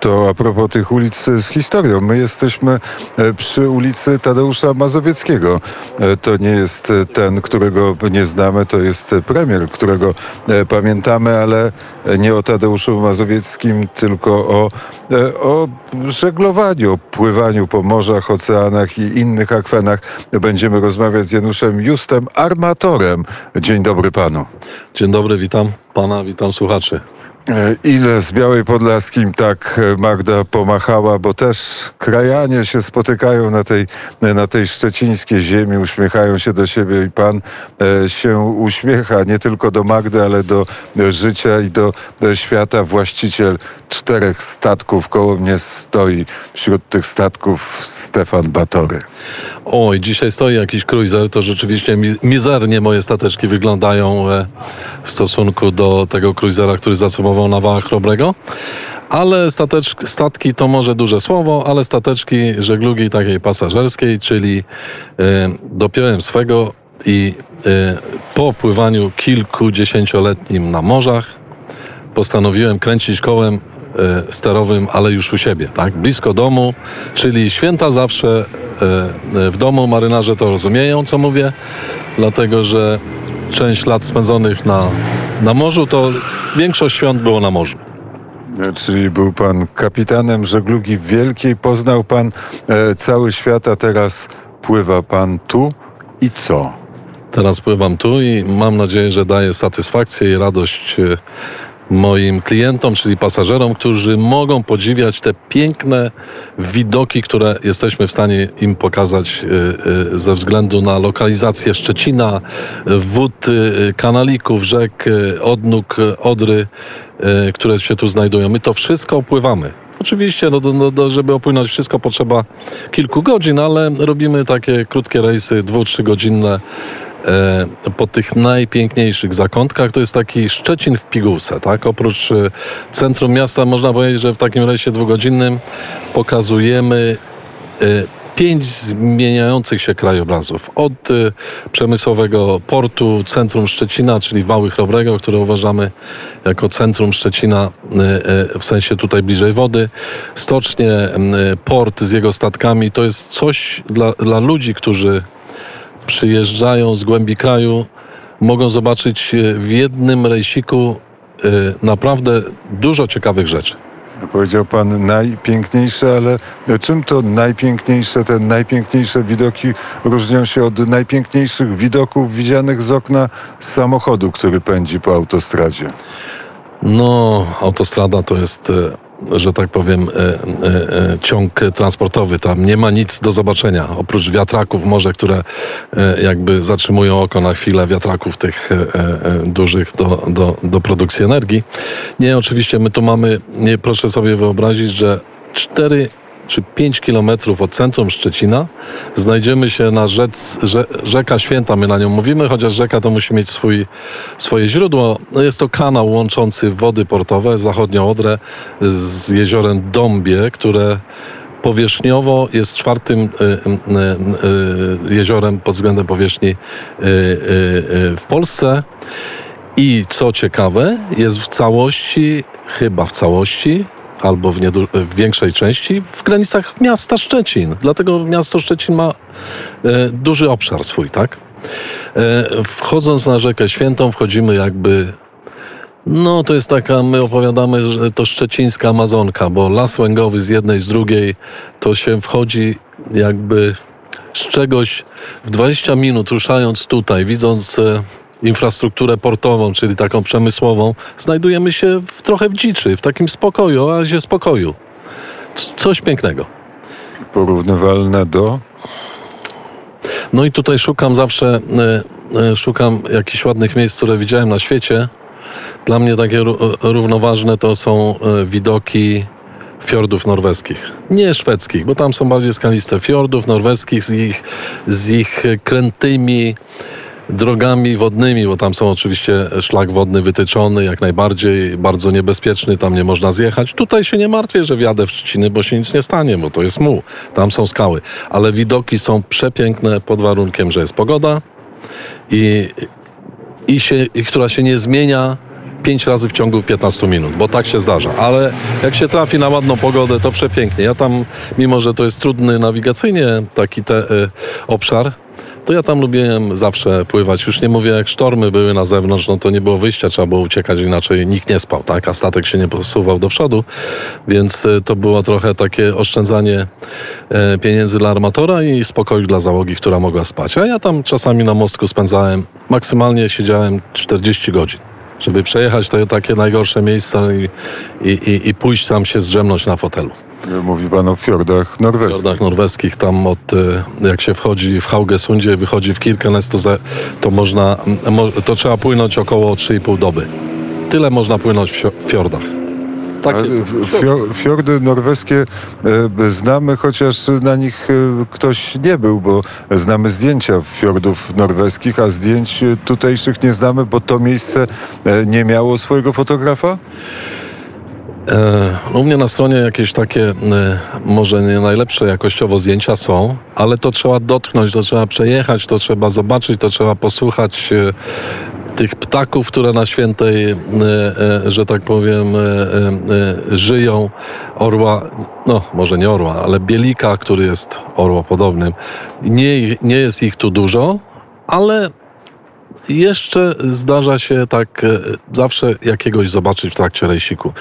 To a propos tych ulic z historią. My jesteśmy e, przy ulicy Tadeusza Mazowieckiego. E, to nie jest ten, którego nie znamy, to jest premier, którego e, pamiętamy, ale nie o Tadeuszu Mazowieckim, tylko o, o żeglowaniu, pływaniu po morzach, oceanach i innych akwenach. Będziemy rozmawiać z Januszem Justem, armatorem. Dzień dobry panu. Dzień dobry, witam pana, witam słuchaczy. E, ile z Białej Podlaskim tak e, Magda pomachała, bo też krajanie się spotykają na tej, na tej szczecińskiej ziemi, uśmiechają się do siebie i pan e, się uśmiecha nie tylko do Magdy, ale do życia i do świata. Właściciel czterech statków koło mnie stoi. Wśród tych statków Stefan Batory. Oj, dzisiaj stoi jakiś cruiser, to rzeczywiście mizernie moje stateczki wyglądają w stosunku do tego cruisera, który zacumował na wałach Chrobrego. Ale stateczki, statki to może duże słowo, ale stateczki żeglugi takiej pasażerskiej, czyli y, dopiąłem swego i y, po pływaniu kilkudziesięcioletnim na morzach postanowiłem kręcić kołem E, sterowym, ale już u siebie, tak? Blisko domu, czyli święta zawsze e, e, w domu. Marynarze to rozumieją, co mówię, dlatego że część lat spędzonych na, na morzu, to większość świąt było na morzu. Czyli był pan kapitanem żeglugi wielkiej, poznał pan cały świat, a teraz pływa pan tu i co? Teraz pływam tu i mam nadzieję, że daje satysfakcję i radość moim klientom, czyli pasażerom, którzy mogą podziwiać te piękne widoki, które jesteśmy w stanie im pokazać y, y, ze względu na lokalizację Szczecina, wód, y, kanalików, rzek, odnóg, odry, które się tu znajdują. My to wszystko opływamy. Oczywiście, no, no, no, żeby opłynąć wszystko potrzeba kilku godzin, ale robimy takie krótkie rejsy, dwu, trzygodzinne po tych najpiękniejszych zakątkach. To jest taki Szczecin w pigułce, tak? Oprócz e, centrum miasta można powiedzieć, że w takim rejsie dwugodzinnym pokazujemy e, pięć zmieniających się krajobrazów. Od przemysłowego portu, centrum Szczecina, czyli Wały Chrobrego, które uważamy jako centrum Szczecina w sensie tutaj bliżej wody, stocznie, port z jego statkami. To jest coś dla, dla ludzi, którzy przyjeżdżają z głębi kraju, mogą zobaczyć e, w jednym rejsiku e, naprawdę dużo ciekawych rzeczy. Powiedział pan najpiękniejsze, ale czym to najpiękniejsze, te najpiękniejsze widoki różnią się od najpiękniejszych widoków widzianych z okna samochodu, który pędzi po autostradzie? No, autostrada to jest e, że tak powiem, e, e, e, ciąg transportowy. Tam nie ma nic do zobaczenia, oprócz wiatraków może, które jakby zatrzymują oko na chwilę, wiatraków tych dużych do, do, do produkcji energii. Nie, oczywiście my tu mamy, nie proszę sobie wyobrazić, że cztery czy 5 kilometrów od centrum Szczecina znajdziemy się na rzec, rze, rzeka Święta, my na nią mówimy, chociaż rzeka to musi mieć swój, swoje źródło. Jest to kanał łączący wody portowe, zachodnią Odrę z jeziorem Dąbie, które powierzchniowo jest czwartym y, y, y, jeziorem pod względem powierzchni w Polsce. I co ciekawe, jest w całości, chyba w całości, albo w, w, większej części w granicach miasta Szczecin. Dlatego miasto Szczecin ma e, duży obszar swój, tak? E, wchodząc na rzekę Świętą, wchodzimy jakby. No, to jest taka, my opowiadamy, że to szczecińska Amazonka, bo las łęgowy z jednej, z drugiej, to się wchodzi jakby z czegoś w 20 minut, ruszając tutaj, widząc e, infrastrukturę portową, czyli taką przemysłową, znajdujemy się w, trochę w dziczy, w takim spokoju, oazie spokoju. Coś pięknego. Porównywalne do? No i tutaj szukam zawsze, e, e, szukam jakichś ładnych miejsc, które widziałem na świecie. Dla mnie takie równoważne to są e, widoki fiordów norweskich. Nie szwedzkich, bo tam są bardziej skaliste. Fiordów norweskich z ich, z ich krętymi, drogami wodnymi, bo tam są oczywiście szlak wodny wytyczony, jak najbardziej, bardzo niebezpieczny, tam nie można zjechać. Tutaj się nie martwię, że wjadę w Szczeciny, bo się nic nie stanie, bo to jest muł, tam są skały. Ale widoki są przepiękne pod warunkiem, że jest pogoda i, i, się, i która się nie zmienia pięć razy w ciągu 15 minut, bo tak się zdarza. Ale jak się trafi na ładną pogodę, to przepięknie. Ja tam, mimo że to jest trudny nawigacyjnie taki te, y, obszar, to ja tam lubiłem zawsze pływać. Już nie mówię, jak sztormy były na zewnątrz, no to nie było wyjścia, trzeba było uciekać, inaczej nikt nie spał, tak? A statek się nie posuwał do przodu, więc y, to było trochę takie oszczędzanie e, pieniędzy dla armatora i spokoju dla załogi, która mogła spać. A ja tam czasami na mostku spędzałem, maksymalnie siedziałem 40 godzin. Żeby przejechać te takie najgorsze miejsca i, i, i pójść tam się zdrzemnąć na fotelu. Mówi pan o fiordach norweskich. fiordach norweskich tam od, y, jak się wchodzi w Haugesundzie, wychodzi w Kirkenes, to, za, to można, to trzeba płynąć około 3,5 doby. Tyle można płynąć w fio- fiordach. Tak Fiordy norweskie e, znamy, chociaż na nich e, ktoś nie był, bo znamy zdjęcia fiordów norweskich, a zdjęć e, tutejszych nie znamy, bo to miejsce nie miało swojego fotografa? E, u mnie na stronie jakieś takie, e, może nie najlepsze jakościowo zdjęcia są, ale to trzeba dotknąć, to trzeba przejechać, to trzeba zobaczyć, to trzeba posłuchać e, tych ptaków, które na świętej, że tak powiem, żyją. Orła, no może nie orła, ale bielika, który jest orłopodobnym. Nie, nie jest ich tu dużo, ale jeszcze zdarza się tak e, zawsze jakiegoś zobaczyć w trakcie rejsiku.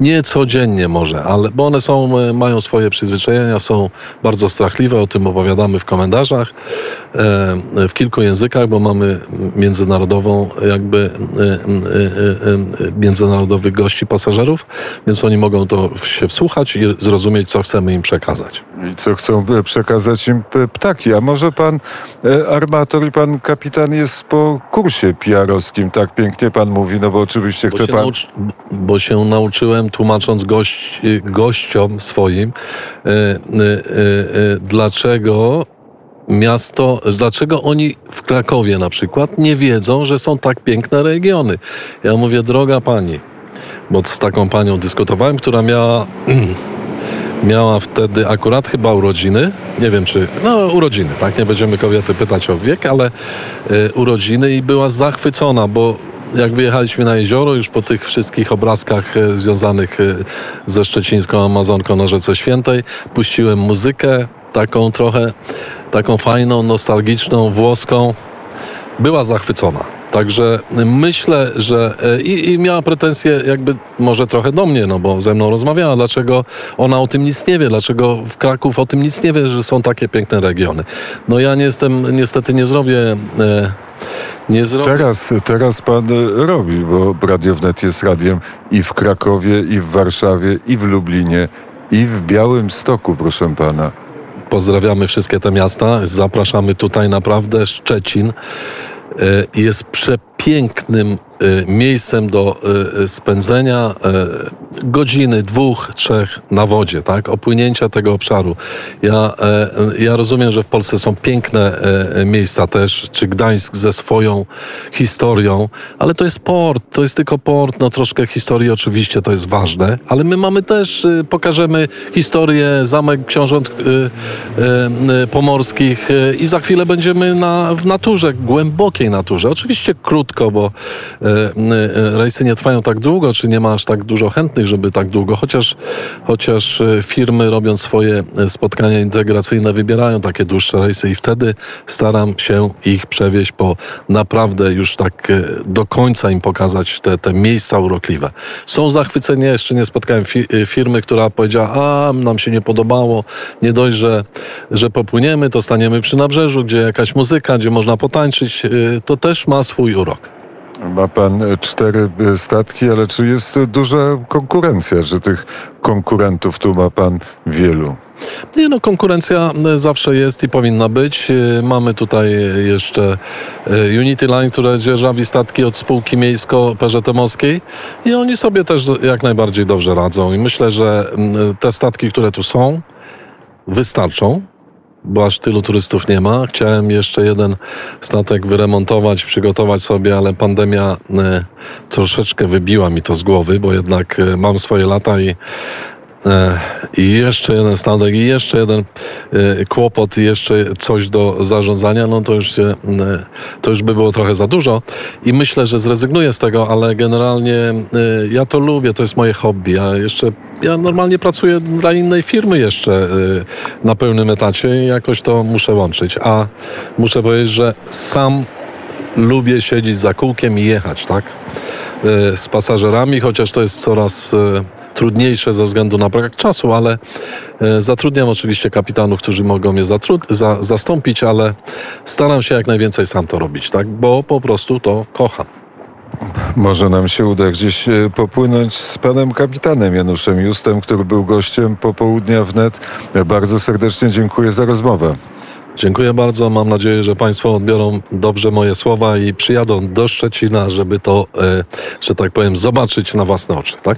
Nie codziennie może, ale bo one są, e, mają swoje przyzwyczajenia, są bardzo strachliwe, o tym opowiadamy w komentarzach e, w kilku językach, bo mamy międzynarodową jakby międzynarodowych gości pasażerów, więc oni mogą to się wsłuchać i zrozumieć, co chcemy im przekazać. I co chcą przekazać im ptaki. A może pan armator i pan kapitan jest po kursie PR-owskim, tak pięknie pan mówi, no bo oczywiście chce pan... nauczy, bo się nauczyłem, tłumacząc gość, y, gościom swoim, y, y, dlaczego miasto, dlaczego oni w Krakowie na przykład nie wiedzą, że są tak piękne regiony. Ja mówię, droga pani, bo z taką panią dyskutowałem, która miała miała wtedy akurat chyba urodziny. Nie wiem czy. No, urodziny, tak? Nie będziemy kobiety pytać o wiek, ale y, urodziny i była zachwycona, bo jak wyjechaliśmy na jezioro, już po tych wszystkich obrazkach y, związanych y, ze szczecińską Amazonką na Rzece Świętej, puściłem muzykę taką trochę, taką fajną, nostalgiczną, włoską. Była zachwycona. Także myślę, że e, i, i miała pretensje jakby może trochę do mnie, no bo ze mną rozmawiała, dlaczego ona o tym nic nie wie, dlaczego w Kraków o tym nic nie wie, że są takie piękne regiony. No ja nie jestem, niestety nie zrobię, e, nie zrobię. Teraz, teraz pan e, robi, bo Radio Wnet jest radiem i w Krakowie, i w Warszawie, i w Lublinie, i w Białym Stoku, proszę pana. Pozdrawiamy wszystkie te miasta. Zapraszamy tutaj naprawdę Szczecin. E, Jest przepięknym miejscem do e, spędzenia e, godziny, dwóch, trzech na wodzie, tak? Opłynięcia tego obszaru. Ja, ja rozumiem, że w Polsce są piękne miejsca też, czy Gdańsk ze swoją historią, ale to jest port, to jest tylko port, no troszkę historii oczywiście to jest ważne, ale my mamy też, y, pokażemy historię Zamek Książąt y, y, y, Pomorskich y, i za chwilę będziemy na, w naturze, głębokiej naturze. Oczywiście krótko, bo y, y, rejsy nie trwają tak długo, czy nie ma aż tak dużo chętnych, żeby tak długo, chociaż, chociaż y, firmy robiąc swoje spotkania integracyjne wybierają takie dłuższe rejsy i wtedy staram się ich przewieźć po naprawdę już tak e, do końca im pokazać te, te miejsca urokliwe. Są zachwyceni, jeszcze nie spotkałem fi, e, firmy, która powiedziała, a nam się nie podobało, nie dość, że, że popłyniemy, to staniemy przy nabrzeżu, gdzie jakaś muzyka, gdzie można potańczyć, e, to też ma swój urok. Ma pan e, cztery e, statki, ale czy jest duża konkurencja, że tych konkurentów tu ma pan wielu? Nie no, konkurencja e, zawsze jest i powinna być. Mamy tutaj jeszcze Unity Line, które dzierżawi statki od spółki miejsko-peżetemowskiej i oni sobie też jak najbardziej dobrze radzą. I myślę, że mm, te statki, które tu są, wystarczą. Bo aż tylu turystów nie ma. Chciałem jeszcze jeden statek wyremontować, przygotować sobie, ale pandemia e, troszeczkę wybiła mi to z głowy, bo jednak e, mam swoje lata i i jeszcze jeden statek, i jeszcze jeden e, kłopot, i jeszcze coś do zarządzania, no to już, się, e, to już by było trochę za dużo. I myślę, że zrezygnuję z tego, ale generalnie e, ja to lubię, to jest moje hobby. Ja jeszcze, ja normalnie pracuję dla innej firmy jeszcze e, na pełnym etacie i jakoś to muszę łączyć. A muszę powiedzieć, że sam lubię siedzieć za kółkiem i jechać, tak? E, Z pasażerami, chociaż to jest coraz e, trudniejsze ze względu na brak czasu, ale e, zatrudniam oczywiście kapitanów, którzy mogą mnie zatrud- za, zastąpić, ale staram się jak najwięcej sam to robić, tak? Bo po prostu to kocham. Może nam się uda gdzieś e, popłynąć z panem kapitanem Januszem Justem, który był gościem popołudnia wnet. Bardzo serdecznie dziękuję za rozmowę. Dziękuję bardzo. Mam nadzieję, że Państwo odbiorą dobrze moje słowa i przyjadą do Szczecina, żeby to, e, że tak powiem, zobaczyć na własne oczy, tak?